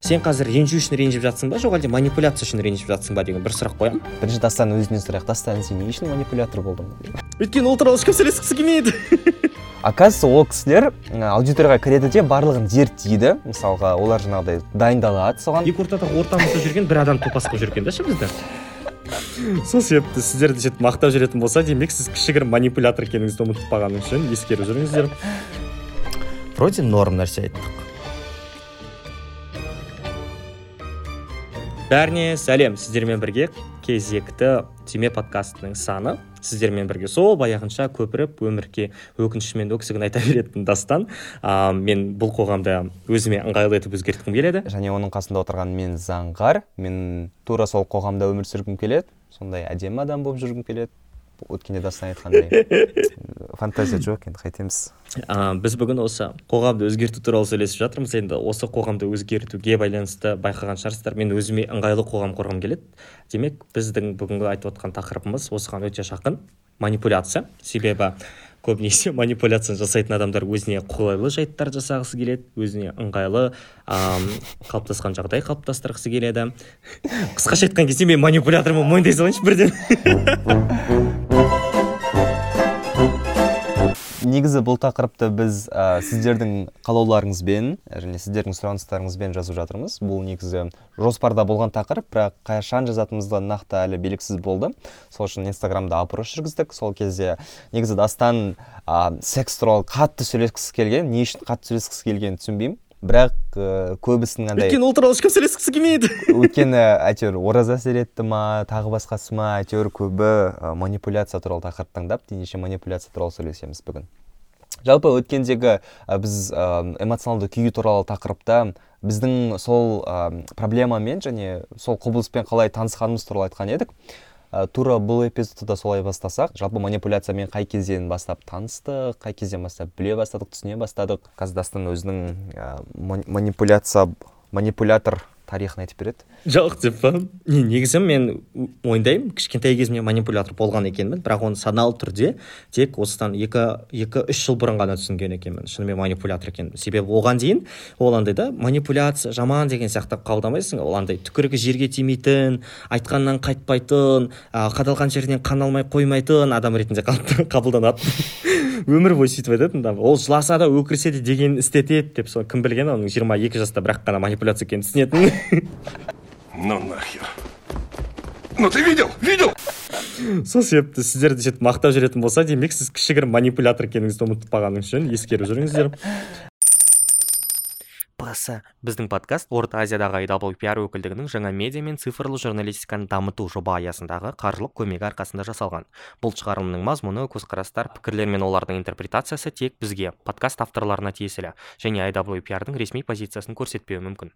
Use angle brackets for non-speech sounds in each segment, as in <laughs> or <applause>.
сен қазір ренжу үшін ренжіп жатсың ба? Жоқ әлде манипуляция үшін ренжіп жатсың ба деген бір сұрақ қоямын бірінші дастан өзінен сұрайық. Дастан сен не үшін манипулятор болдың? Өйткені ол туралы ешкім сөйлескісі келмейді. <laughs> Оказывается ол кісілер аудиторияға кіреді де барлығын зерттейді. Мысалға олар жаңағыдай дайындалады соған. Екі ортада ортамызда жүрген бір адам топас қылып жүрген да ше бізді сол себепті сіздерді сөйтіп мақтап жүретін болса демек сіз кішігірім манипулятор екеніңізді ұмытып жөн ескеріп жүріңіздер. Вроде норм нәрсе айттық. Бәріне сәлем. Сіздермен бірге кезекті түйме подкастының саны. Сіздермен бірге сол баяғынша көпіріп өмірге өкініші мен өксігін айта беретін дастан. Ә, мен бұл қоғамды өзіме ыңғайлы етіп өзгерткім келеді. Және оның қасында отырған мен заңғар. Мен тура сол қоғамда өмір сүргім келеді. Сондай әдемі адам болып жүргім келеді. Өткенде дастан айтқандай фантазия жоқ енді қайтеміз ә, біз бүгін осы қоғамды өзгерту туралы сөйлесіп жатырмыз енді осы қоғамды өзгертуге байланысты байқаған шығарсыздар мен өзіме ыңғайлы қоғам құрғым келеді демек біздің бүгінгі айтып отқан тақырыбымыз осыған өте жақын манипуляция себебі көбінесе манипуляцияны жасайтын адамдар өзіне қолайлы жайттар жасағысы келеді өзіне ыңғайлы ә, қалыптасқан жағдай қалыптастырғысы келеді. <laughs> Қысқаша айтқан кезде мен манипулятормын мойындай салайыншы бірден негізі бұл тақырыпты біз ә, сіздердің қалауларыңызбен және сіздердің сұраныстарыңызбен жазып жатырмыз. Бұл негізі жоспарда болған тақырып бірақ қашан жазатынымызға нақты әлі белгісіз болды. Сол үшін инстаграмда опрос жүргіздік. Сол кезде негізі дастан ә, секс туралы қатты сөйлескісі келген не үшін қатты сөйлескісі келгенін түсінбеймін. Бірақ ә, көбісінің андай өйткені ол туралы ешкім сөйлескісі келмейді. <laughs> өйткені әйтеуір ораза әсер етті ма тағы басқасы ма әйтеуір көбі ә, манипуляция туралы тақырып таңдап ендеше манипуляция туралы сөйлесеміз бүгін. Жалпы өткендегі ә, біз ә, эмоционалды күй туралы тақырыпта біздің сол ә, проблемамен және сол құбылыспен қалай танысқанымыз туралы айтқан едік. Ә, тура бұл эпизодты да солай бастасақ жалпы манипуляциямен қай кезден бастап таныстық қай кезден бастап біле бастадық түсіне бастадық. Қазір дастан өзінің ә, манипуляция манипулятор тарихын айтып береді. Жоқ деп па? Не негізі мен мойындаймын кішкентай кезімде манипулятор болған екенмін бірақ оны саналы түрде тек осыдан екі екі үш жыл бұрын ғана түсінген екенмін. Шынымен манипулятор екенін себебі оған дейін ол андай да манипуляция жаман деген сияқты қабылдамайсың. Ол андай түкірігі жерге тимейтін айтқаннан қайтпайтын ә, қадалған жерінен қан алмай қоймайтын адам ретінде қабылданады өмір бойы сөйтіп айтатын да ол жыласа да өкірсе де дегенін істетеді деп сол кім білген оның жиырма екі жаста бірақ қана манипуляция екенін түсінетінін <laughs> ну нахер? Ну ты видел? Видел? Сол себепті сіздерді сөйтіп мақтап жүретін болса демек сіз кішігірім манипулятор екеніңізді ұмытып қалғаныңыз жөн ескеріп жүріңіздер. Басы біздің подкаст орта азиядағы IWPR өкілдігінің жаңа медиа мен цифрлы журналистиканы дамыту жоба аясындағы қаржылық көмегі арқасында жасалған. Бұл шығарылымның мазмұны көзқарастар пікірлер мен олардың интерпретациясы тек бізге подкаст авторларына тиесілі және IWPR-дың ресми позициясын көрсетпеуі мүмкін.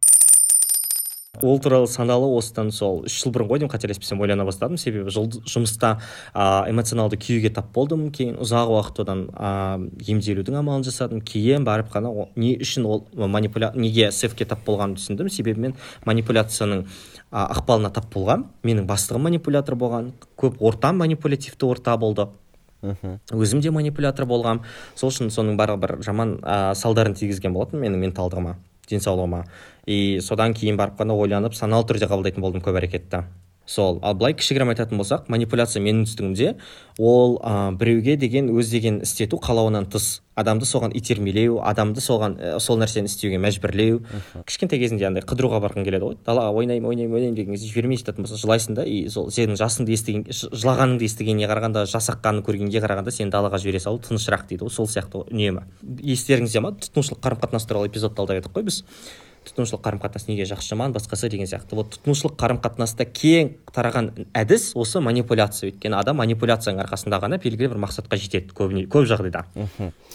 Ол туралы саналы осыдан сол үш жыл бұрын ғой деймін қателеспесем ойлана бастадым. Себебі жұмыста ә, эмоционалды күйге тап болдым. Кейін ұзақ уақыт одан ә, емделудің амалын жасадым. Кейін барып қана не үшін ол манипуля неге сефке тап болғанымды түсіндім. Себебі мен манипуляцияның ә, ықпалына тап болғанмын менің бастығым манипулятор болған. Көп ортам манипулятивті орта болды. Өзім де манипулятор болғам. Сол үшін соның барлығы бір жаман ә, салдарын тигізген болатын менің менталдығыма. Денсаулығыма. И содан кейін барып қана ойланып саналы түрде қабылдайтын болдым көп әрекетті. Сол. Ал былай кішігірім айтатын болсақ манипуляция менің түсінігімде ол ә, біреуге деген өз деген істету қалауынан тыс. Адамды соған итермелеу адамды соған ә, сол нәрсені істеуге мәжбүрлеу. Кішкентай кезінде андай қыдыруға барғың келеді ғой. Далаға ойнаймын ойнаймын ойнаймын деген кезде жібермей жататын болса жылайсың да и сол сенің жасыңды естіген жылағаныңды естігеніне қарағанда жасаққанын көргенге қарағанда сені далаға жібере салу тынышырақ дейді ғой сол сияқты үнемі. Естеріңізде ма? Тұтынушылық қарым қатынас туралы эпизодта алда едік қой біз. Тұтынушылық қарым қатынас неге жақсы жаман? Басқасы деген сияқты. Вот тұтынушылық қарым қатынаста кең тараған әдіс осы манипуляция. Өйткені адам манипуляцияның арқасында ғана белгілі бір мақсатқа жетеді көбіне көп жағдайда.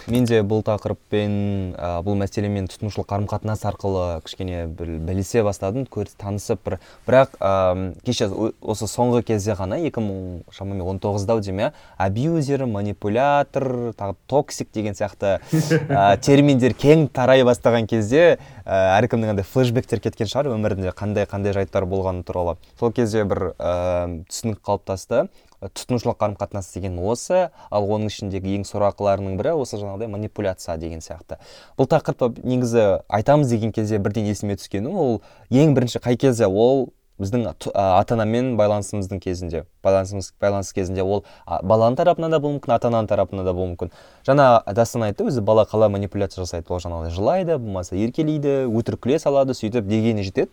Мен де бұл тақырыппен ә, бұл мәселемен тұтынушылық қарым қатынас арқылы кішкене бір білісе бастадым көріс танысып бір. Бірақ ә, кеше осы соңғы кезде ғана екі мың шамамен он тоғызда ау деймін иә абьюзер манипулятор тағы токсик деген сияқты ә, терминдер кең тарай бастаған кезде әркімнің андай флешбектер кеткен шығар өмірінде қандай қандай жайттар болғаны туралы. Сол кезде бір ә, түсінік қалыптасты. Тұтынушылық қарым қатынас деген осы ал оның ішіндегі ең сорақыларының бірі осы жаңағыдай манипуляция деген сияқты. Бұл тақырыпты негізі айтамыз деген кезде бірден есіме түскені ол ең бірінші қай кезде ол біздің ата анамен байланысымыздың кезінде. Байланысымыз байланыс кезінде ол баланың тарапынан да болуы мүмкін ата ананың тарапынан да болуы мүмкін. Жаңа дастан айтты өзі бала қалай манипуляция жасайды. Ол жаңағыдай жылайды болмаса еркелейді өтірік күле салады сөйтіп дегені жетеді.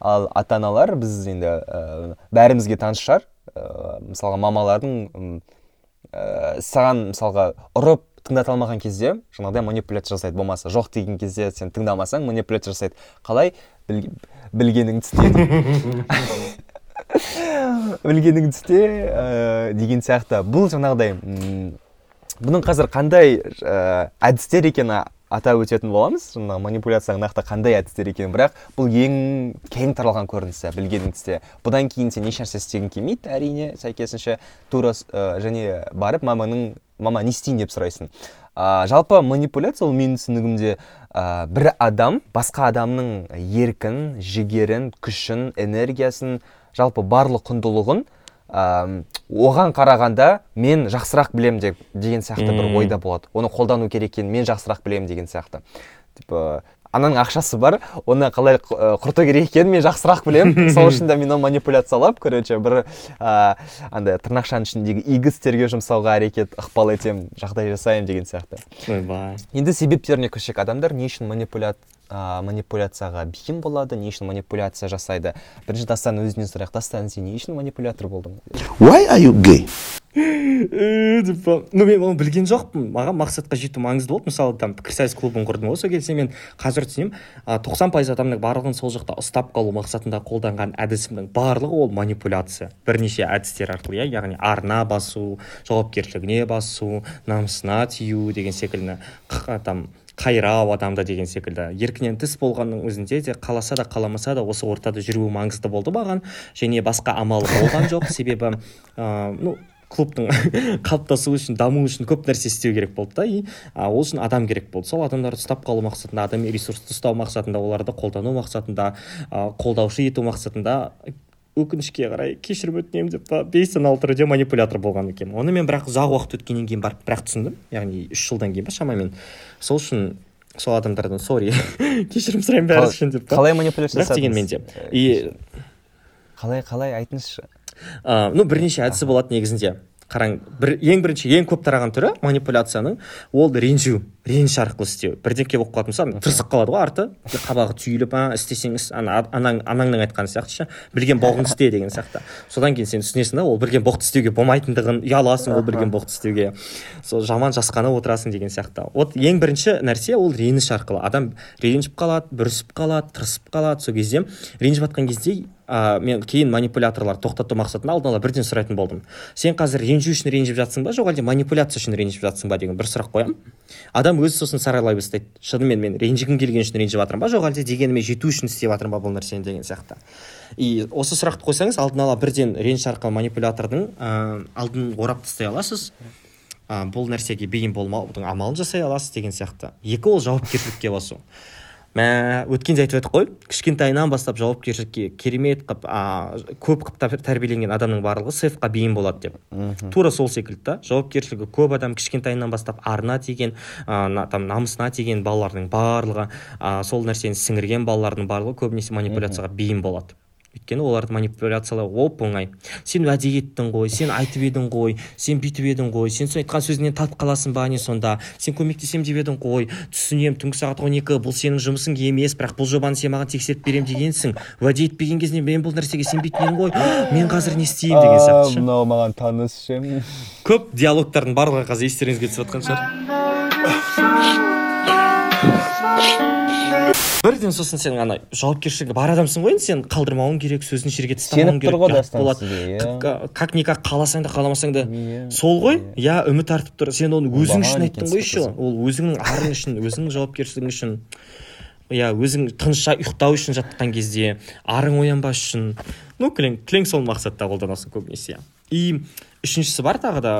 Ал ата аналар біз енді ә, бәрімізге таныс шығар. Ә, мысалға мамалардың ә, саған мысалға ұрып тыңдата алмаған кезде жаңағыдай манипуляция жасайды болмаса жоқ деген кезде сен тыңдамасаң манипуляция жасайды. Қалай? Білгеніңді істе. <laughs> Білгеніңді істе ә, деген сияқты. Бұл жаңағыдай бұның қазір қандай ә, әдістер екені атап өтетін боламыз. Жаңағы манипуляцияның нақты қандай әдістер екенін бірақ бұл ең кең таралған көрінісі білгеніңді істе. Бұдан кейін сен еш нәрсе істегің келмейді әрине сәйкесінше. Тура ә, және барып маманың мама не істейін деп сұрайсың. Ә, жалпы манипуляция ол менің түсінігімде ә, бір адам басқа адамның еркін жігерін күшін энергиясын жалпы барлық құндылығын ә, оған қарағанда мен жақсырақ білем деп деген сияқты бір ойда болады. Оны қолдану керек екенін мен жақсырақ білемін деген сияқты. Типа ананың ақшасы бар оны қалай құрту керек екенін мен жақсырақ білемін. <laughs> Сол үшін де мен оны манипуляциялап короче бір ә, андай тырнақшаның ішіндегі игі істерге жұмсауға әрекет ықпал етемін жағдай жасаймын деген сияқты. Ойбай. Енді себептеріне көшсек адамдар не үшін манипуля ә, манипуляцияға бейім болады не үшін манипуляция жасайды? Бірінші дастан өзінен сұрайық. Дастан сен не үшін манипулятор болдың? Why are you gay? деп ну мен оны білген жоқпын. Маған мақсатқа жету маңызды болды. Мысалы там пікірсайыс клубын құрдым ғой сол кезде мен қазір түсінемін. Тоқсан пайыз адамның барлығын сол жақта ұстап қалу мақсатында қолданған әдісімнің барлығы ол манипуляция. Бірнеше әдістер арқылы иә яғни арна басу жауапкершілігіне басу намысына тию деген секілді. Там қайрау адамды деген секілді. Еркінен тыс болғанның өзінде де қаласа да қаламаса да осы ортада жүруі маңызды болды маған. Және басқа амалы болған жоқ. Себебі ыыы ну клубтың <laughs> қалыптасуы үшін дамуы үшін көп нәрсе істеу керек болды да. И ол үшін адам керек болды. Сол адамдарды ұстап қалу мақсатында адами ресурсты ұстау мақсатында оларды қолдану мақсатында қолдаушы ету мақсатында өкінішке қарай кешірім өтінемін деп па бейсаналы түрде манипулятор болған екенмін оны мен бірақ ұзақ уақыт өткеннен кейін барып бірақ түсіндім. Яғни үш жылдан кейін ба шамамен. Сол үшін сол адамдардан сорри <laughs> кешірім сұраймын бәрі үшін деп қалай манипуляция бірақ дегенмен де. И қалай қалай айтыңызшы. Ә, ну бірнеше әдісі болады негізінде. Қараң бір ең бірінші ең көп тараған түрі манипуляцияның ол ренжу реніш арқылы істеу. Бірдеңке болып қалады мысалы тырысып қалады ғой арты. Қабағы түйіліп а істесең іс ана анаң анаңның айтқаны сияқты ше. Білген боғыңды істе деген сияқты. Содан кейін сен түсінесің да ол білген боқты істеуге болмайтындығын ұяласың ол білген боқты істеуге. Сол жаман жасқанып отырасың деген сияқты. Вот ең бірінші нәрсе ол реніш арқылы. Адам ренжіп қалады бүрісіп қалады тырысып қалады. Сол кезде ренжіп жатқан кезде ә, мен кейін манипуляторлар тоқтату мақсатында алдын ала бірден сұрайтын болдым. Сен қазір ренжу үшін ренжіп жатсың ба? Жоқ әлде манипуляция үшін ренжіп жатсың ба деген бір сұрақ қоямын адам өзі сосын саралай бастайды. Шынымен мен ренжігім келген үшін ренжіп жатырмын ба? Жоқ әлде дегеніме жету үшін істеп жатырмын ба бұл нәрсені деген сияқты. И осы сұрақты қойсаңыз алдын ала бірден реніш арқылы манипулятордың ә, алдын орап тастай аласыз. Ә, бұл нәрсеге бейім болмаудың амалын жасай аласыз деген сияқты. Екі ол жауапкершілікке басу. Мә өткенде айтып едік қой кішкентайынан бастап жауапкершілікке керемет қып а, көп қып тәрбиеленген адамның барлығы сейфқа бейім болады деп. Тура сол секілді да. Жауапкершілігі көп адам кішкентайынан бастап арына тиген ә, там намысына тиген балалардың барлығы ә, сол нәрсені сіңірген балалардың барлығы көбінесе манипуляцияға бейім болады. Өйткені оларды манипуляциялау оп оңай. Сен уәде еттің ғой сен айтып едің ғой сен бүйтіп едің ғой сен сол айтқан сөзіңнен татып қаласың ба не сонда? Сен көмектесем деп едің ғой. Түсінемін түнгі сағат он екі бұл сенің жұмысың емес бірақ бұл жобаны сен маған тексеріп беремін дегенсің. Уәде етпеген кезде мен бұл нәрсеге сенбейтін едім ғой. Мен қазір не істеймін деген сияқты мынау маған таныс ше. Көп диалогтардың барлығы қазір естеріңізге түсіп жатқан шығар. Бірден сосын сен ана жауапкершілігі бар адамсың ғой енді сен қалдырмауың керек сөзін жерге тастамауың керек. болады. иә. Как никак қаласаң да қаламасаң да Иә, сол ғой иә. үміт артып тұр. Сен оны өзің үшін айттың ғой еще. ол өзіңнің арың үшін өзіңнің жауапкершілігің үшін иә өзің тыныш ұйықтау үшін жатқан кезде арың оянбас үшін. Ну кілең кілең сол мақсатта қолданасың көбінесе и үшіншісі бар тағы да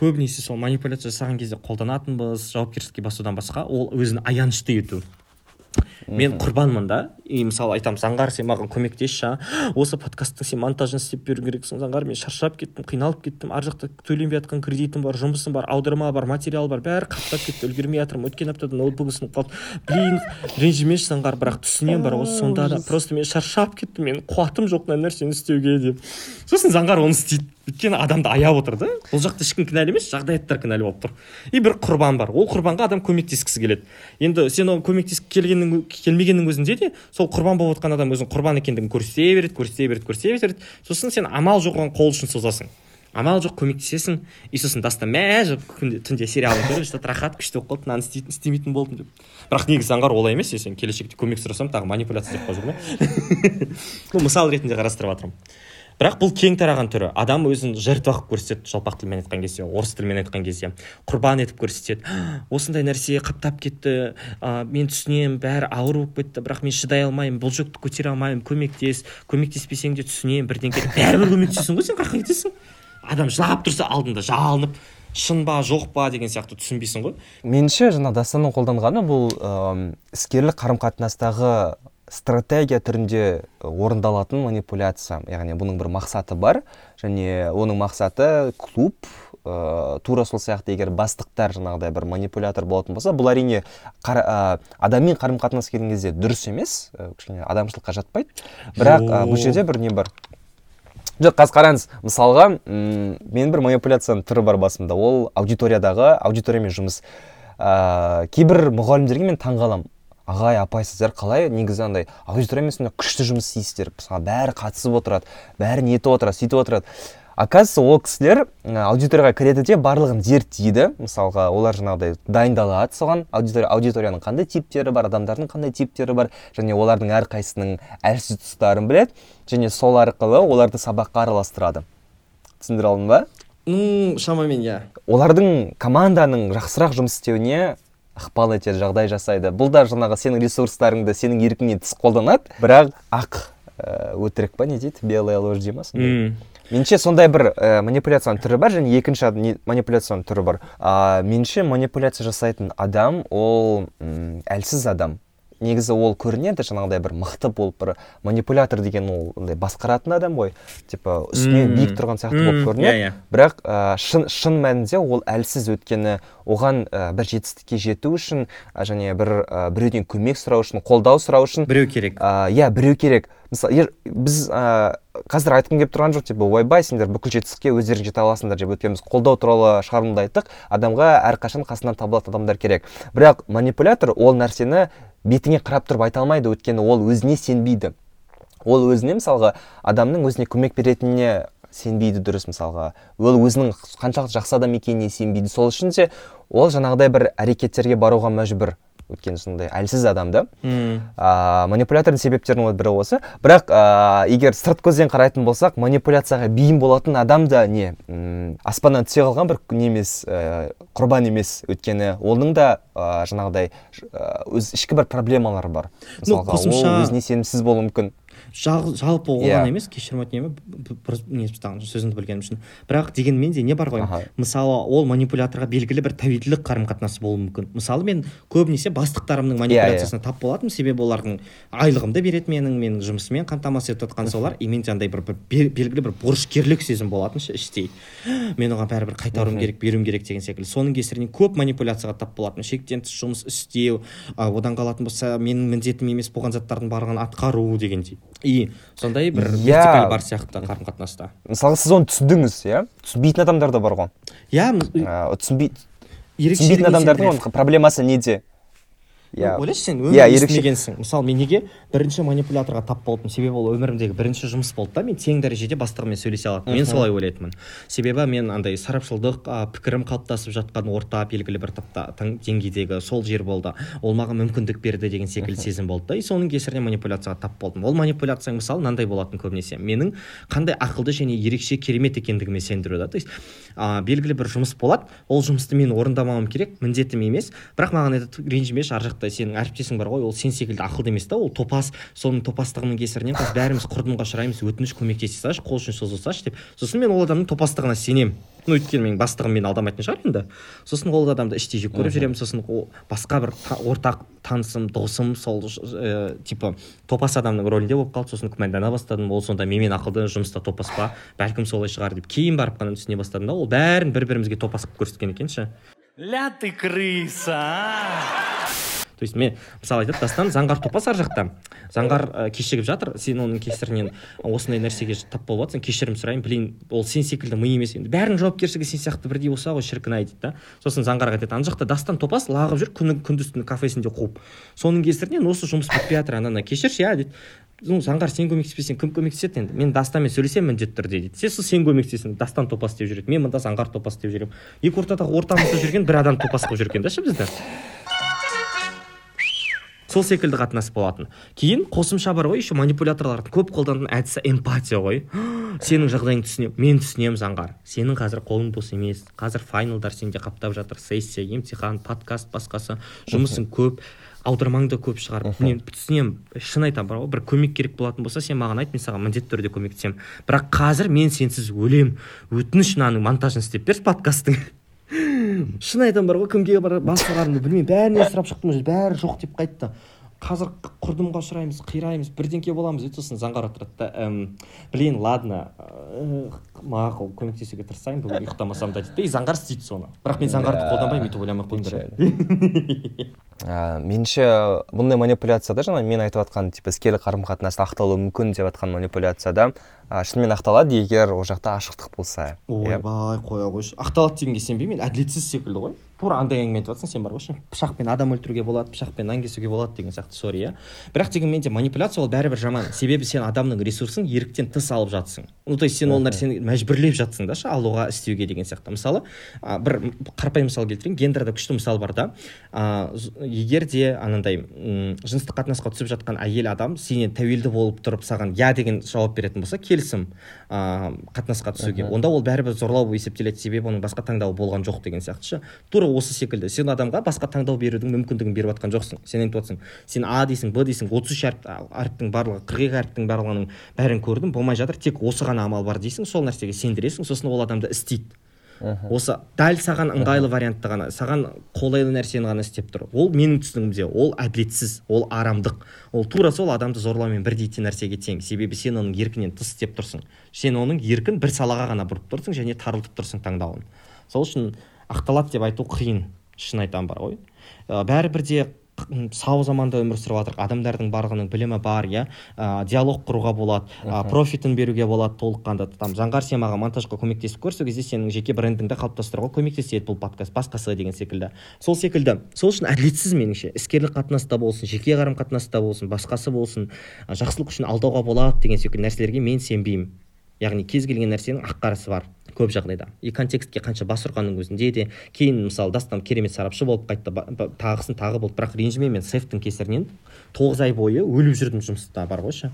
көбінесе сол манипуляция жасаған кезде қолданатынбыз жауапкершілікке басудан басқа. Ол өзін аянышты ету. Мен құрбанмын да. И мысалы айтамын заңғар сен маған көмектесші осы подкасттың сен монтажын істеп беруің керексің заңғар. Мен шаршап кеттім қиналып кеттім. Ар жақта төленбей жатқан кредитім бар жұмысым бар аударма бар материал бар бәрі қаптап кетті үлгермей жатырмын. Өткен аптада ноутбугым сынып қалды блин ренжімеші заңғар бірақ түсінемін бар ғой сонда да. Просто мен шаршап кеттім менің қуатым жоқ мына нәрсені істеуге деп. Сосын заңғар оны істейді. Өйткені адамды аяп отыр да. Бұл жақта ешкім кінәлі емес жағдаяттар кінәлі болып тұр. И бір құрбан бар. Ол құрбанға адам көмектескісі келеді. Енді сен оған көмектесіп келгеннің келмегеннің өзінде де сол құрбан болып отқан адам өзінің құрбан екендігін көрсете береді көрсете береді көрсете береді. Сосын сен амал жоқ оған қол ұшын созасың. Амал жоқ көмектесесің. И сосын дастан мә жүріп күнде түнде сериалын көріп что рахат күшті болып қалды мынаны істейтін істемейтін болдым деп. Бірақ негізі аңғар олай емес сен келешекте көмек сұрасам тағы манипуляция деп қалып жүрмін бұл мысал ретінде қарастырып жатырмын бірақ бұл кең тараған түрі. Адам өзін жертва қылып көрсетеді жалпақ тілмен айтқан кезде орыс тілімен айтқан кезде. Құрбан етіп көрсетеді. Осындай нәрсе қаптап кетті. Ә, мен түсінемін бәрі ауыр болып кетті. Бірақ мен шыдай алмаймын бұл жүкті көтере алмаймын. Көмектес көмектеспесең де түсінемін бірдеңке бәрібір көмектесесің ғой сен қаяққа кетесің адам жылап тұрса алдында жалынып шын ба жоқ па? деген сияқты түсінбейсің ғой. Меніңше жаңа дастанның қолданғаны бұл ыыы іскерлік қарым қатынастағы стратегия түрінде орындалатын манипуляция. Яғни бұның бір мақсаты бар және оның мақсаты клуб ә, тура сол сияқты егер бастықтар жаңағыдай бір манипулятор болатын болса бұл әрине қара, ә, адаммен қарым қатынас келген кезде дұрыс емес. Ә, адамшылыққа жатпайды. Бірақ ә, бұл жерде бір не бар? Жоқ қазір қараңыз мысалға м менің бір манипуляцияның түрі бар басымда. Ол аудиториядағы аудиториямен жұмыс. Ә, кейбір мұғалімдерге мен таңғаламын. Ағай апай сіздер қалай негізі андай аудиториямен сондай күшті жұмыс істейсіздер. Мысалы бәрі қатысып отырады бәрі нетіп отырады сөйтіп отырады. Оказывается ол кісілер аудиторияға кіреді де барлығын зерттейді. Мысалға олар жаңағыдай дайындалады соған. Аудитория аудиторияның қандай типтері бар адамдардың қандай типтері бар және олардың әрқайсысының әлсіз тұстарын біледі және сол арқылы оларды сабаққа араластырады. Түсіндіре алдым ба? Ну шамамен иә. Олардың команданың жақсырақ жұмыс істеуіне ықпал етеді жағдай жасайды. Бұл да жаңағы сенің ресурстарыңды сенің еркіңнен тыс қолданады. Бірақ ақ ә, өтірік па не дейді? Белая ложь дей ма сондай меніңше сондай бір ә, манипуляцияның түрі бар және екінші манипуляцияның түрі бар. Ә, меніңше манипуляция жасайтын адам ол әлсіз адам. Негізі ол көрінеді жаңағыдай бір мықты болып бір манипулятор деген ол андай басқаратын адам ғой. Типа үстінен биік тұрған сияқты болып көрінеді. Иә иә. Бірақ ә, шын, шын мәнінде ол әлсіз өйткені оған ә, бір жетістікке жету үшін ә, және бір ә, біреуден көмек сұрау үшін қолдау сұрау үшін біреу керек. ә, иә біреу керек. Мысалы біз ә, қазір айтқым келіп тұрған жоқ типа ойбай сендер бүкіл жетістікке өздерің жете аласыңдар деп өйткені біз қолдау туралы шығарылымда айттық. Адамға әрқашан қасынан табылатын адамдар керек. Бірақ манипулятор ол нәрсені бетіңе қарап тұрып айта алмайды өйткені ол өзіне сенбейді. Ол өзіне мысалға адамның өзіне көмек беретініне сенбейді дұрыс мысалға. Ол өзінің қаншалықты жақсы адам екеніне сенбейді. Сол үшін де ол жаңағыдай бір әрекеттерге баруға мәжбүр. Өйткені сондай әлсіз адам да ә, манипулятордың себептерінің бірі осы. Бірақ ә, егер сырт көзден қарайтын болсақ манипуляцияға бейім болатын адам да не аспаннан түсе қалған бір не емес ә, құрбан емес өйткені оның да ә, жаңағыдай өз ішкі бір проблемалары бар. Ну, мысалға қосымша- ол өзіне сенімсіз болуы мүмкін. Жалпы ол Иә. емес кешірім өтінемін не сөзіңді бөлгенім үшін. Бірақ дегенмен де не бар ғой? Мысалы ол манипуляторға белгілі бір тәуелділік қарым қатынасы болуы мүмкін. Мысалы мен көбінесе бастықтарымның манипуляциясына тап болатынмын. Себебі олардың айлығымды береді менің менің жұмысыммен қамтамасыз етіп жатқан солар. И менде андай бір, бір бел- белгілі бір борышкерлік сезім болатын ше іштей. Мен оған бәрібір қайтаруым керек беруім керек деген секілді. Соның кесірінен көп манипуляцияға тап болатынмын. Шектен тыс жұмыс істеу одан қалатын болса менің міндетім емес болған заттардың барлығын атқару дегендей. И сондай бір Иә. вертикаль бар сияқты қарым қатынаста мысалға сіз оны түсіндіңіз иә? Түсінбейтін адамдар да бар ғой. Иә ә, түсінбейтін адамдардың оның проблемасы неде? Иә ойлашы сен өмір ерекше- естімегенсің. Мысалы мен неге бірінші манипуляторға тап болдым? Себебі ол өмірімдегі бірінші жұмыс болды да мен тең дәрежеде бастығыммен сөйлесе алатынмын. Мен солай ойлайтынмын. Себебі мен андай сарапшылдық а, пікірім қалыптасып жатқан орта белгілі бір тапта деңгейдегі сол жер болды. Ол маған мүмкіндік берді деген секілді сезім болды да. И соның кесірінен манипуляцияға тап болдым. Ол манипуляцияң мысалы мынандай болатын көбінесе. Менің қандай ақылды және ерекше керемет екендігіме сендіру да. То есть а, белгілі бір жұмыс болады. Ол жұмысты мен орындамауым керек міндетім емес. Бірақ маған айтады ренжімеші ар сияқты сенің әріптесің бар ғой ол сен секілді ақылды емес та ол топас соның топастығының кесірінен қазір бәріміз құрдымға ұшыраймыз өтініш көмектесе салшы қол ұшын соза салшы деп. Сосын мен ол адамның топастығына сенемін. Ну өйткені менің бастығым мені алдамайтын шығар енді. Сосын ол адамды іштей жек көріп жүремін сосын ол басқа бір та- ортақ танысым досым сол ә, типа топас адамның рөлінде болып қалды сосын күмәндана бастадым ол сонда менімен ақылды жұмыста топас па бәлкім солай шығар деп кейін барып қана түсіне бастадым да ол бәрін бір бірімізге топас қылып көрсеткен екен ше. Ля ты крыса, а! То есть мен мысалы айтады дастан заңғар топас ар жақта. Заңғар ә, кешігіп жатыр сен оның кесірінен осындай нәрсеге тап болып жатрсың кешірім сұраймын білейін ол сен секілді ми емес. Енді бәрінің жауапкершілігі сен сияқты бірдей болса ғой шіркін ай дейді да. Сосын заңғарға айтады ана жақта дастан топас лағып жүр күні күндіз түні кафесінде қуып. Соның кесірінен осы жұмыс бітпей жатыр ана кешірші иә дейді. Ну заңғар сен көмектеспесең кім көмектеседі енді? Мен дастанмен сөйлесемін міндетті түрде дейді. Сен сен көмектесесің дастан топас деп жүреді. Мен мында заңғар топас деп жүремін. Екі ортадағы ортамызда жүрген бір адам топас қылып жүр екен да ше бізді. Сол секілді қатынас болатын. Кейін қосымша бар ғой еще манипуляторлардың көп қолданатын әдісі эмпатия ғой. <gasps> Сенің жағдайыңды түсінемін мен түсінемін заңғар. Сенің қазір қолың бос емес. Қазір файналдар сенде қаптап жатыр. Сессия емтихан подкаст басқасы. Жұмысың көп аудармаң да көп шығар. Мен түсінемін. Шын айтамын бар ғой бір көмек керек болатын болса сен маған айт мен саған міндетті түрде көмектесемін. Бірақ қазір мен сенсіз өлемін. Өтініш мынаның монтажын істеп берші подкасттың шын айтамын бар ғой кімге бар басқарарымды білмеймін. бәрінен сұрап шықтым бәрі жоқ деп қайтты. Қазір құрдымға ұшыраймыз қираймыз бірдеңке боламыз дейді сосын заңғар отырады да. «Эм, блин ладно мақұл көмектесуге тырысайын бүгін ұйықтамасам да дейді да и заңғар істейді соны. Бірақ мен заңғарды қолданбаймын өйтіп ойламай ақ қойыңдар меніңше бұндай манипуляцияда жаңа мен айтып жатқан типа іскерлік қарым қатынаста ақталуы мүмкін деп жатқан манипуляцияда шынымен ақталады егер ол жақта ашықтық болса. Ойбай қоя қойшы. Ақталады дегенге сенбеймін әділетсіз секілді ғой. Тура андай әңгіме айтып жатрсың сен бар ғой ше пышақпен адам өлтіруге болады пышақпен нан кесуге болады деген сияқты сорри иә бірақ дегенмен де манипуляция ол бәрібір жаман. Себебі сен адамның ресурсын еріктен тыс алып жатсың. Ну то есть сен ол нәрсені мәжбүрлеп жатсың да ше алуға істеуге деген сияқты. Мысалы а, бір қарапайым мысал келтірейін. Гендерде күшті мысал бар да. А, з- егер де анандай жыныстық қатынасқа түсіп жатқан әйел адам сенен тәуелді болып тұрып саған я деген жауап беретін болса келісім а, қатынасқа түсуге. Онда ол бәрібір зорлау болып есептеледі. Себебі оның басқа таңдауы болған жоқ деген сияқты ше тура осы секілді. Сен адамға басқа таңдау берудің мүмкіндігін беріп жатқан жоқсың. Сен айтып жатрсың сен а дейсің б дейсің отыз үш әріп әріптің барлығы қырық екі әріптің барлығының бәрін көрдім болмай жатыр тек осы ғана амал бар дейсің сол нәрсеге сендіресің сосын ол адамды істейді. Осы дәл саған ыңғайлы вариантты ғана саған қолайлы нәрсені ғана істеп тұр. Ол менің түсінігімде ол әділетсіз ол арамдық. Ол тура сол адамды зорлаумен бірдей те нәрсеге тең. Себебі сен оның еркінен тыс істеп тұрсың. Сен оның еркін бір салаға ғана бұрып тұрсың және тарылтып тұрсың таңдауын. Сол үшін ақталады деп айту қиын. шын айтамын бар ғой. Ә, бәрібір де сау заманда өмір сүріп жатырық адамдардың барлығының білімі бар иә. Ә, диалог құруға болады. Ә, профитін беруге болады толыққанды. Там жаңғар сен маған монтажға көмектесіп көр сол кезде сенің жеке брендіңді қалыптастыруға көмектеседі бұл подкаст. Басқасы деген секілді. Сол секілді. Сол үшін әділетсіз меніңше. Іскерлік қатынаста болсын жеке қарым қатынаста болсын басқасы болсын жақсылық үшін алдауға болады деген секілді нәрселерге мен сенбеймін. Яғни кез келген нәрсенің ақ қарасы бар. Көп жағдайда. И контекстке қанша бас ұрғанның өзінде де кейін мысалы дастан керемет сарапшы болып қайтты тағысын тағы болды. Бірақ ренжімеймін мен сейфтің кесірінен тоғыз ай бойы өліп жүрдім жұмыста бар ғой ше.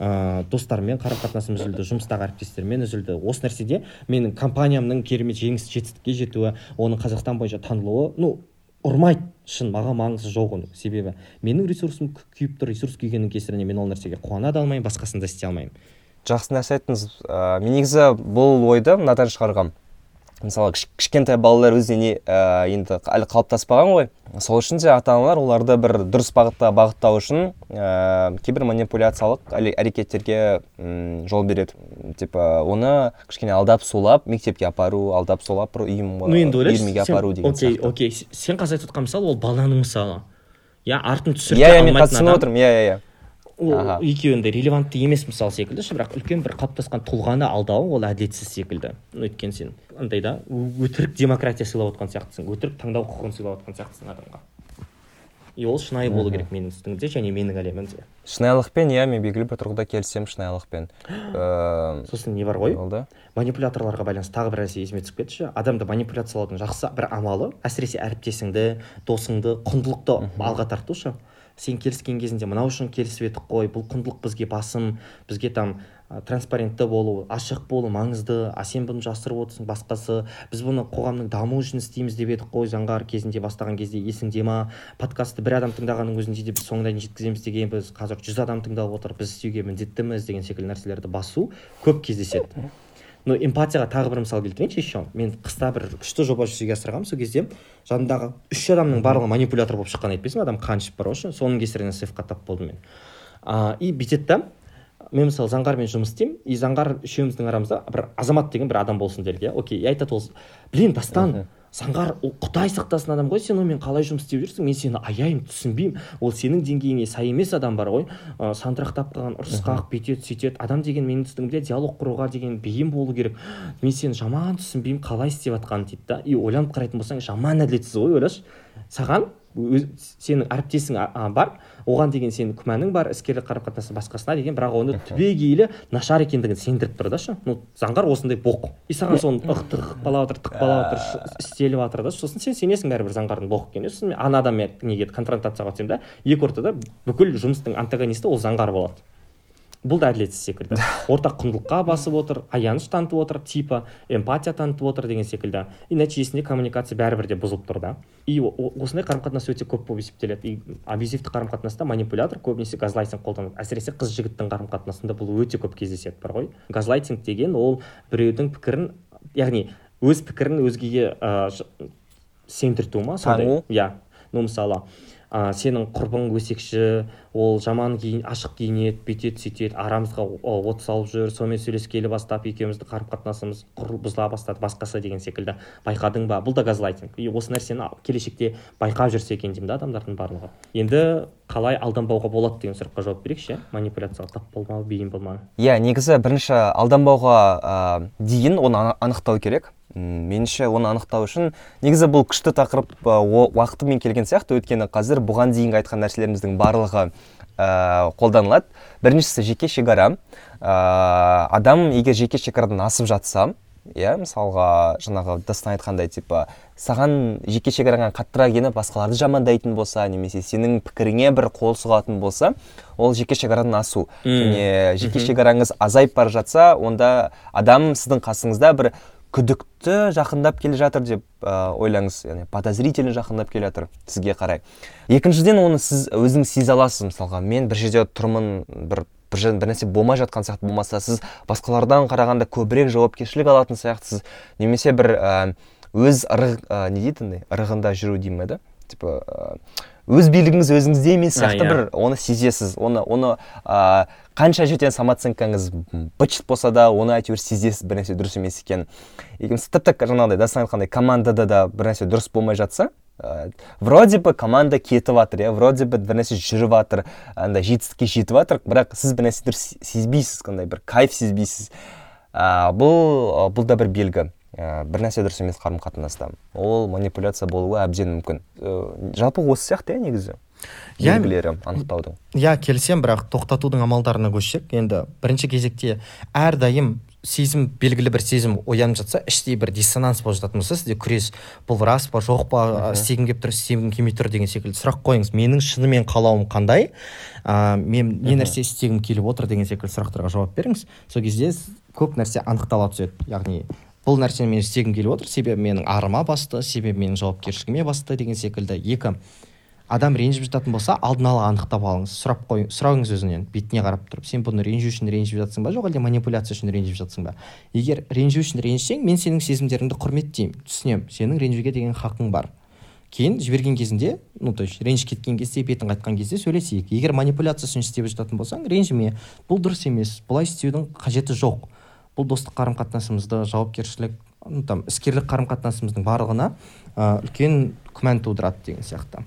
Ыыы достарыммен қарым қатынасым үзілді жұмыстағы әріптестермен үзілді. Осы нәрседе менің компаниямның керемет жеңіс жетістікке жетуі оның қазақстан бойынша танылуы ну ұрмайды. Шын маған маңызы жоқ оның себебі. Менің ресурсым күй- күйіп тұр ресурс күйгеннің кесірінен мен ол нәрсеге қуана да алмаймын басқасын да істей алмаймын. Жақсы нәрсе айттыңыз. Ә, мен негізі бұл ойды мынадан шығарғам. Мысалы кіш- кішкентай балалар өзіне ә, енді әлі қалыптаспаған ғой. Сол үшін де ата аналар оларды бір дұрыс бағытта бағыттау үшін ә, кейбір манипуляциялық әрекеттерге жол береді. Типа оны кішкене алдап сулап мектепке апару алдап сулап бір ұйым ну енді ойлашы үйірмеге апару деген окей окей сен қазір айтып отқан мысалы ол баланың мысалы. Иә артын түсірте иә иә мен адам. отырмын. Иә иә иә ол Аха. екеуі андай релевантты емес мысалы секілді ше бірақ үлкен бір қалыптасқан тұлғаны алдау ол әділетсіз секілді. Өйткені сен андай да өтірік демократия сыйлап отқан сияқтысың өтірік таңдау құқығын сыйлап отқан сияқтысың адамға. И ол шынайы болу керек менің үстіңде және менің әлемімде. Шынайылықпен иә мен белгілі бір тұрғыда келісемін шынайылықпен. <gasps> Ыыы сосын не бар ғой? болды? Манипуляторларға байланысты тағы бір нәрсе есіме түсіп кетті ше. Адамды манипуляциялаудың жақсы бір амалы әсіресе әріптесіңді досыңды құндылықты алға тарту ше. Сен келіскен кезінде мынау үшін келісіп едік қой бұл құндылық бізге басым бізге там а, транспарентті болу ашық болу маңызды а сен бұны жасырып отырсың басқасы. Біз бұны қоғамның дамуы үшін істейміз деп едік қой заңғар кезінде бастаған кезде есіңде ма? Подкастты бір адам тыңдағанның өзінде де біз соңына дейін жеткіземіз дегенбіз қазір жүз адам тыңдап отыр біз істеуге міндеттіміз деген секілді нәрселерді басу көп кездеседі. Но эмпатияға тағы бір мысал келтірейінші еще. Мен қыста бір күшті жоба жүзеге асырғанмын сол кезде. Жанымдағы үш адамның барлығы манипулятор болып шыққанын айтпайсың адам қаншып бар ғой соның кесірінен сейфқа тап болдым мен. А, и бүйтеді да мен мысалы заңғармен жұмыс істеймін и заңғар үшеуміздің арамызда бір азамат деген бір адам болсын делік иә. Окей и айтады ол блин дастан заңғар ол құдай сақтасын адам ғой сен онымен қалай жұмыс істеп жүрсің? Мен сені аяймын түсінбеймін. Ол сенің деңгейіңе сай емес адам бар ғой. Ә, сандырақтап қалған ұрысқақ бүйтеді сөйтеді. Адам деген менің түсінігімде диалог құруға деген бейім болу керек. Мен сені жаман түсінбеймін қалай істеп жатқанын дейді да. И ойланып қарайтын болсаң жаман әділетсіз ғой ойлашы. Саған өз, сенің әріптесің бар. Оған деген сенің күмәнің бар іскерлік қарым қатынасы басқасына деген бірақ оны түбегейлі нашар екендігін сендіріп тұр да шы ну заңғар осындай боқ. И саған соны ық тықпалап жатыр тықпалап жатыр істеліп жатыр да сосын сен сенесің бәрібір заңғардың боқ екеніне сосын мен ана адаммен неге конфронтацияға түсемін да екі ортада бүкіл жұмыстың антагонисті ол заңғар болады. Бұл да әділетсіз секілді. <laughs> Ортақ құндылыққа басып отыр аяныш танытып отыр типа эмпатия танытып отыр деген секілді. И нәтижесінде коммуникация бәрібір де бұзылып тұр да. И осындай қарым қатынас өте көп болып есептеледі. И абьюзивті қарым қатынаста манипулятор көбінесе газлайтинг қолданады. Әсіресе қыз жігіттің қарым қатынасында бұл өте көп кездеседі бар ғой. Газлайтинг деген ол біреудің пікірін яғни өз пікірін өзгеге ә, сендірту ма сондай? Иә. Ну мысалы ә, сенің құрбың өсекші ол жаман киін ашық киінеді бүйтеді сөйтеді арамызға от салып жүр. Сонымен сөйлескелі бастап екеуміздің қарым қатынасымыз бұзыла бастады басқасы деген секілді. Байқадың ба? Бұл да газлайтинг. И осы нәрсені келешекте байқап жүрсе екен деймін да адамдардың барлығы. Енді қалай алданбауға болады деген сұраққа жауап берейікші иә? Манипуляцияға тап болмау бейім болмау иә негізі бірінші алданбауға ә, дейін оны анықтау керек. Меніңше оны анықтау үшін негізі бұл күшті тақырып уақытымен келген сияқты. Өйткені қазір бұған дейінгі айтқан нәрселеріміздің барлығы ә, қолданылады. Біріншісі жеке шекара. Ә, адам егер жеке шекарадан асып жатса иә мысалға жаңағы дастан айтқандай типа саған жеке шекараңа қаттырақ еніп басқаларды жамандайтын болса немесе сенің пікіріңе бір қол сұғатын болса ол жеке шекарадан асу. Және жеке шекараңыз азайып бара жатса онда адам сіздің қасыңызда бір күдікті жақындап келе жатыр деп ә, ойлаңыз яғни подозрительно жақындап келе жатыр сізге қарай. Екіншіден оны сіз өзіңіз сезе аласыз мысалға. Мен бір жерде тұрмын бір бір жерде бір нәрсе болмай жатқан сияқты болмаса сіз басқалардан қарағанда көбірек жауапкершілік алатын сияқтысыз. Немесе бір ә, өз ырық ә, не дейді андай ырығында жүру дей ма да? Типа өз билігіңіз өзіңізде емес сияқты иә. бір оны сезесіз. Оны оны ә, қанша жерден самооценкаңыз быт болса да оны әйтеуір сезесіз бір нәрсе дұрыс емес екенін екіншісі тіпті жаңағыдай дастан айтқандай командада да бір нәрсе дұрыс болмай жатса ә, вроде бы команда кетіп жатыр иә вроде бы бір нәрсе жүріп жатыр андай жетістікке жетіп жатыр бірақ сіз бір нәрсе дұрыс сезбейсіз қандай бір кайф сезбейсіз. Ә, бұл бұл да бір белгі. Ә, бір нәрсе дұрыс емес қарым қатынаста ол манипуляция болуы әбден мүмкін. Ә, жалпы осы сияқты иә негізі Иә. белгілері анықтаудың. иә келісемін бірақ тоқтатудың амалдарына көшсек енді бірінші кезекте әрдайым сезім белгілі бір сезім оянып жатса іштей бір диссонанс болып жататын болса сізде. Күрес бұл рас па жоқ па істегім келіп тұр істегім келмей тұр деген секілді. Сұрақ қойыңыз менің шынымен қалауым қандай? Ә, мен не нәрсе істегім келіп отыр деген секілді сұрақтарға жауап беріңіз. Сол кезде көп нәрсе анықтала түседі яғни бұл нәрсені мен істегім келіп отыр. Себебі менің арыма басты себебі менің жауапкершілігіме басты деген секілді. Екі адам ренжіп жататын болса алдын ала анықтап алыңыз. Сұрап қой сұраңыз өзінен бетіне қарап тұрып. Сен бұны ренжу үшін ренжіп жатсың ба? Жоқ әлде манипуляция үшін ренжіп жатсың ба? Егер ренжу үшін ренжісең мен сенің сезімдеріңді құрметтеймін түсінемін. Сенің ренжуге деген хақың бар. Кейін жіберген кезінде ну то есть ренжіп кеткен кезде бетін қайтқан кезде сөйлесейік. Егер манипуляция үшін істеп жататын болсаң ренжіме. Бұл дұрыс емес. Бұлай істеудің қажеті жоқ. Бұл достық қарым қатынасымызды жауапкершілік там іскерлік қарым қатынасымыздың барлығына ә, үлкен күмән тудырады деген сияқты.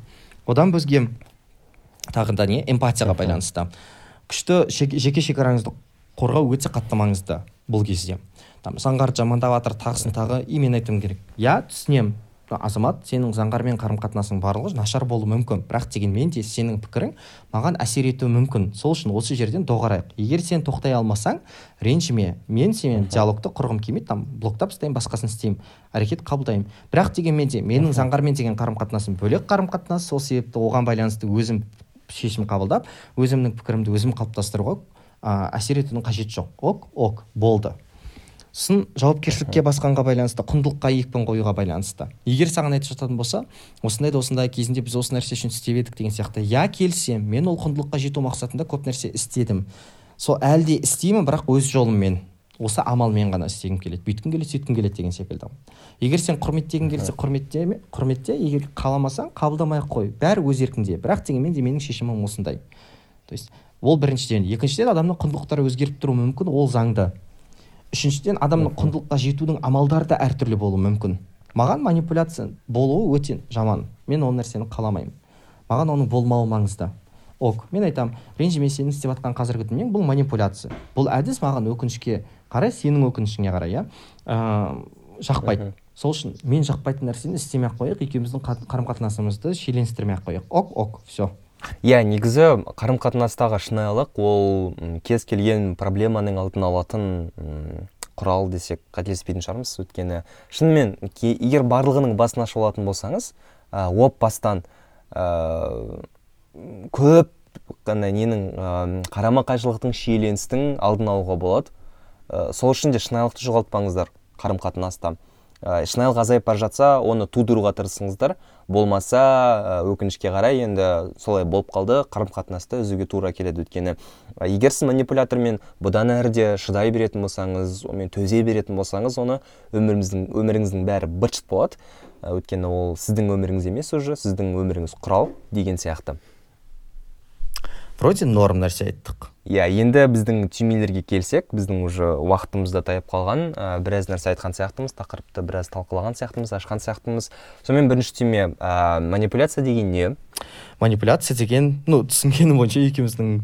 Одан бізге тағы да не? Эмпатияға байланысты. Күшті жеке шекараңызды қорғау өте қатты маңызды бұл кезде. Там заңғар жамандап жатыр тағысын тағы и мен айтуым керек. Иә түсінемін азамат сенің заңғармен қарым қатынасың барлығы нашар болуы мүмкін. Бірақ дегенмен де сенің пікірің маған әсер етуі мүмкін. Сол үшін осы жерден доғарайық. Егер сен тоқтай алмасаң ренжіме. Мен сенімен диалогты құрғым келмейді. Там блоктап тастаймын басқасын істеймін. Әрекет қабылдаймын. Бірақ дегенмен де менің заңғармен деген қарым қатынасым бөлек қарым қатынас сол себепті оған байланысты өзім шешім қабылдап өзімнің пікірімді өзім қалыптастыруға ә, әсер етудің қажеті жоқ. Ок ок болды. Сосын жауапкершілікке басқанға байланысты құндылыққа екпін қоюға байланысты. Егер саған айтып жататын болса осындай да осындай кезінде біз осы нәрсе үшін істеп едік деген сияқты. Иә келісемін мен ол құндылыққа жету мақсатында көп нәрсе істедім. Сол әлі де істеймін бірақ өз жолыммен осы амалмен ғана істегім келеді. Бүйткім келеді сөйткім келеді деген секілді. Егер сен құрметтегің келсе құрметте құрметте егер қаламасаң қабылдамай ақ қой. Бәрі өз еркіңде. Бірақ дегенмен де менің шешімім осындай. То есть ол біріншіден. Екіншіден адамның құндылықтары өзгеріп тұруы мүмкін ол заңды. Үшіншіден адамның құндылыққа жетудің амалдары да әртүрлі болуы мүмкін. Маған манипуляция болуы өте жаман. Мен ол нәрсені қаламаймын. Маған оның болмауы маңызды. Ок мен айтамын ренжіме сенің істеп жатқан қазіргі дүниең бұл манипуляция. Бұл әдіс маған өкінішке қарай сенің өкінішіңе қарай иә? Ыыы жақпайды. Сол үшін мен жақпайтын нәрсені істемей ақ қояйық екеуміздің қарым қатынасымызды шиеленістірмей ақ қояйық. Ок ок все иә негізі қарым қатынастағы шынайылық ол кез келген проблеманың алдын алатын құрал десек қателеспейтін шығармыз. Өйткені шынымен егер барлығының басын ашып алатын болсаңыз ә, оп бастан ә, көп қана ненің ә, қарама қайшылықтың шиеленістің алдын алуға болады. Ә, сол үшін де шынайылықты жоғалтпаңыздар қарым қатынаста ә, шынайылық азайып бара жатса оны тудыруға тырысыңыздар. Болмаса ә, өкінішке қарай енді солай болып қалды. Қарым қатынасты үзуге тура келеді өйткені. Ә, егер сіз манипулятормен бұдан әрі де шыдай беретін болсаңыз онымен төзе беретін болсаңыз оны өміріміздің өміріңіздің бәрі быт болады. Өйткені ол сіздің өміріңіз емес уже сіздің өміріңіз құрал деген сияқты. Вроде норм нәрсе айттық. Иә енді біздің түймелерге келсек біздің уже уақытымыз да таяп қалған. Ә, біраз нәрсе айтқан сияқтымыз тақырыпты біраз талқылаған сияқтымыз ашқан сияқтымыз. Сонымен бірінші түйме ә, манипуляция деген не? Манипуляция деген ну түсінгенім бойынша екеуміздің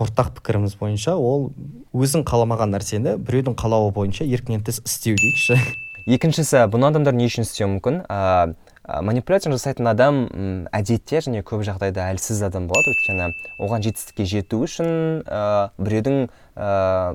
ортақ пікіріміз бойынша ол өзің қаламаған нәрсені біреудің қалауы бойынша еркінен тыс істеу дейікші. Екіншісі бұны адамдар не үшін істеуі мүмкін? Ә, манипуляция жасайтын адам әдетте және көп жағдайда әлсіз адам болады. Өйткені оған жетістікке жету үшін ә, біреудің ә,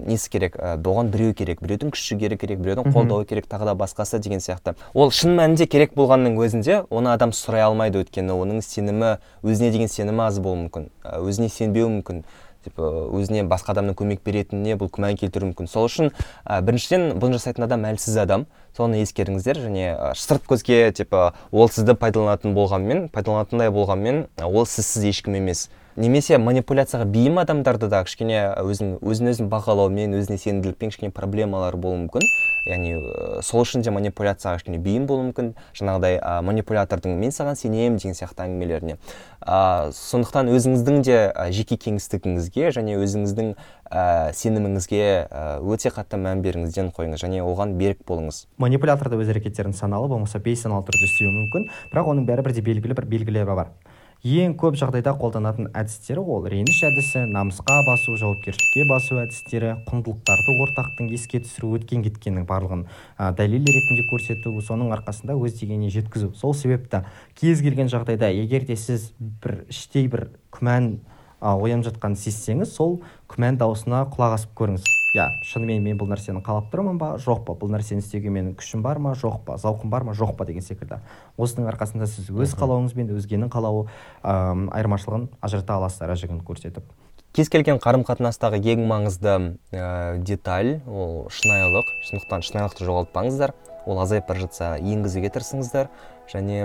несі керек? Ә, оған біреу керек. Біреудің күші керек керек. Біреудің қолдауы керек. Тағы да басқасы деген сияқты. Ол шын мәнінде керек болғанның өзінде оны адам сұрай алмайды. Өйткені оның сенімі өзіне деген сенімі аз болуы мүмкін. Өзіне сенбеуі мүмкін. Типа өзіне басқа адамның көмек беретініне бұл күмән келтіруі мүмкін. Сол үшін ә, біріншіден бұны жасайтын адам әлсіз адам. Соны ескеріңіздер. Және ә, сырт көзге типа ол сізді пайдаланатын болғанмен пайдаланатындай болғанмен ол сізсіз ешкім емес. Немесе манипуляцияға бейім адамдарда да кішкене өзін өзін өзін бағалаумен өзіне сенімділікпен кішкене проблемалар болуы мүмкін. Яғни ә, сол үшін де манипуляцияға кішкене бейім болуы мүмкін. Жаңағыдай ә, манипулятордың мен саған сенемін деген сияқты әңгімелеріне. Ә, сондықтан өзіңіздің де жеке кеңістігіңізге және өзіңіздің ә, сеніміңізге өте қатты мән беріңізден қойыңыз және оған берік болыңыз. Манипулятор да өз әрекеттерін саналы болмаса бейсаналы түрде істеуі мүмкін. Бірақ оның бәрібір де белгілі бір белгілері бар. Ең көп жағдайда қолданатын әдістері ол реніш әдісі намысқа басу жауапкершілікке басу әдістері құндылықтарды ортақтың еске түсіру өткен кеткеннің барлығын ә, дәлел ретінде көрсету соның арқасында өз дегеніне жеткізу. Сол себепті кез келген жағдайда егер де сіз бір іштей бір күмән оянып жатқанын сезсеңіз сол күмән дауысына құлақ асып көріңіз. Иә шынымен мен бұл нәрсені қалап тұрмын ба? Жоқ па. Бұл нәрсені істеуге менің күшім бар ма? Жоқ па. Зауқым бар ма? Жоқ па деген секілді. Осының арқасында сіз өз қалауыңыз бен өзгенің қалауы ыыы айырмашылығын ажырата аласыз ара жігін көрсетіп. Кез келген қарым қатынастағы ең маңызды ә, деталь ол шынайылық. Сондықтан шынайылықты жоғалтпаңыздар. Ол азайып бара жатса енгізуге тырысыңыздар. Және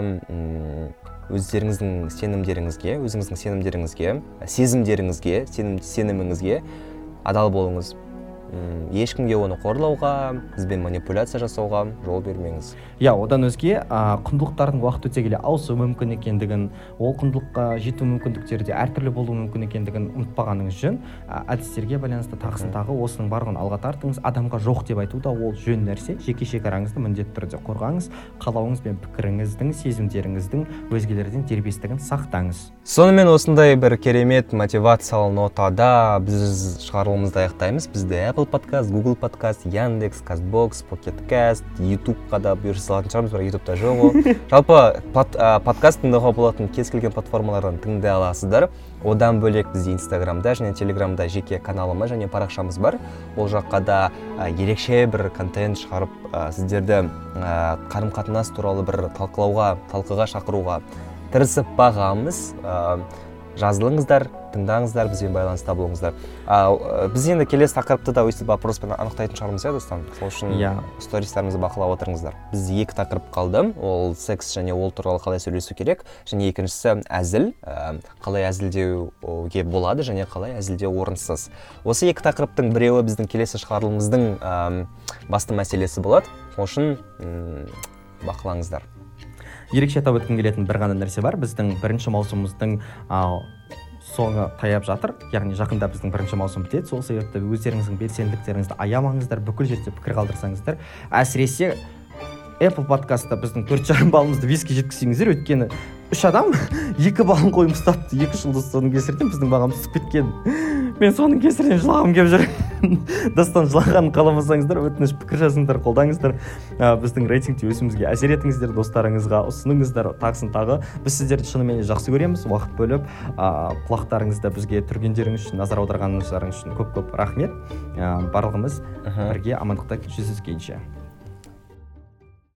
өздеріңіздің сенімдеріңізге өзіңіздің сенімдеріңізге сезімдеріңізге сенім, сеніміңізге адал болыңыз. Ешкімге оны қорлауға бізбен манипуляция жасауға жол бермеңіз. Иә одан өзге ә, құндылықтардың уақыт өте келе ауысуы мүмкін екендігін ол құндылыққа жету мүмкіндіктері де әртүрлі болуы мүмкін екендігін ұмытпағаныңыз жөн ә, әдістерге байланысты тағысын тағы осының барлығын алға тартыңыз. Адамға жоқ деп айту да ол жөн нәрсе. Жеке шекараңызды міндетті түрде қорғаңыз. Қалауыңыз бен пікіріңіздің сезімдеріңіздің өзгелерден дербестігін сақтаңыз. Сонымен осындай бір керемет мотивациялы нотада біз шығарылымызды аяқтаймыз. Бізді apple подкаст google подкаст яндекс казбокс покеткаст ютубқа да бұйырса салатын шығармыз. Бірақ ютубта жоқ ол. <laughs> Жалпы ә, подкаст тыңдауға болатын кез келген платформалардан тыңдай аласыздар. Одан бөлек бізде инстаграмда және телеграмда жеке каналымыз және парақшамыз бар. Ол жаққа да ә, ерекше бір контент шығарып ә, сіздерді ә, қарым қатынас туралы бір талқылауға талқыға шақыруға тырысып бағамыз. Ә, жазылыңыздар тыңдаңыздар бізбен байланыста болыңыздар. Ә, біз енді келесі тақырыпты да өйстіп вопроспен анықтайтын шығармыз иә достан сол үшін Иә. стористарымызды бақылап отырыңыздар. Бізде екі тақырып қалды ол секс және ол туралы қалай сөйлесу керек? Және екіншісі әзіл. Ә, қалай әзілдеуге болады және қалай әзілдеу орынсыз? Осы екі тақырыптың біреуі біздің келесі шығарылымымыздың ә, басты мәселесі болады. Сол үшін бақылаңыздар. Ерекше атап өткім келетін бір ғана нәрсе бар. Біздің бірінші маусымымыздың соңы таяп жатыр. Яғни жақында біздің бірінші маусым бітеді. Сол себепті өздеріңіздің белсенділіктеріңізді аямаңыздар бүкіл жерде пікір қалдырсаңыздар әсіресе apple подкастта біздің төрт жарым балымызды беске жеткізсеңіздер өйткені үш адам <laughs> екі балын қойып ұстапты екі жұлдыз соның кесірінен біздің бағамыз түсіп кеткен. Мен соның кесірінен жылағым келіп жүр. <laughs> Дастан жылағанын қаламасаңыздар өтініш пікір жазыңыздар қолдаңыздар. Ә, біздің рейтингте өсуімізге әсер етіңіздер достарыңызға ұсыныңыздар. Тағысын тағы біз сіздерді шынымен жақсы көреміз уақыт бөліп. Ә, құлақтарыңызды бізге түргендеріңіз үшін назар аударғаныңыздарыңыз үшін көп көп рахмет. Ә, барлығымыз бірге амандықта жүздескенше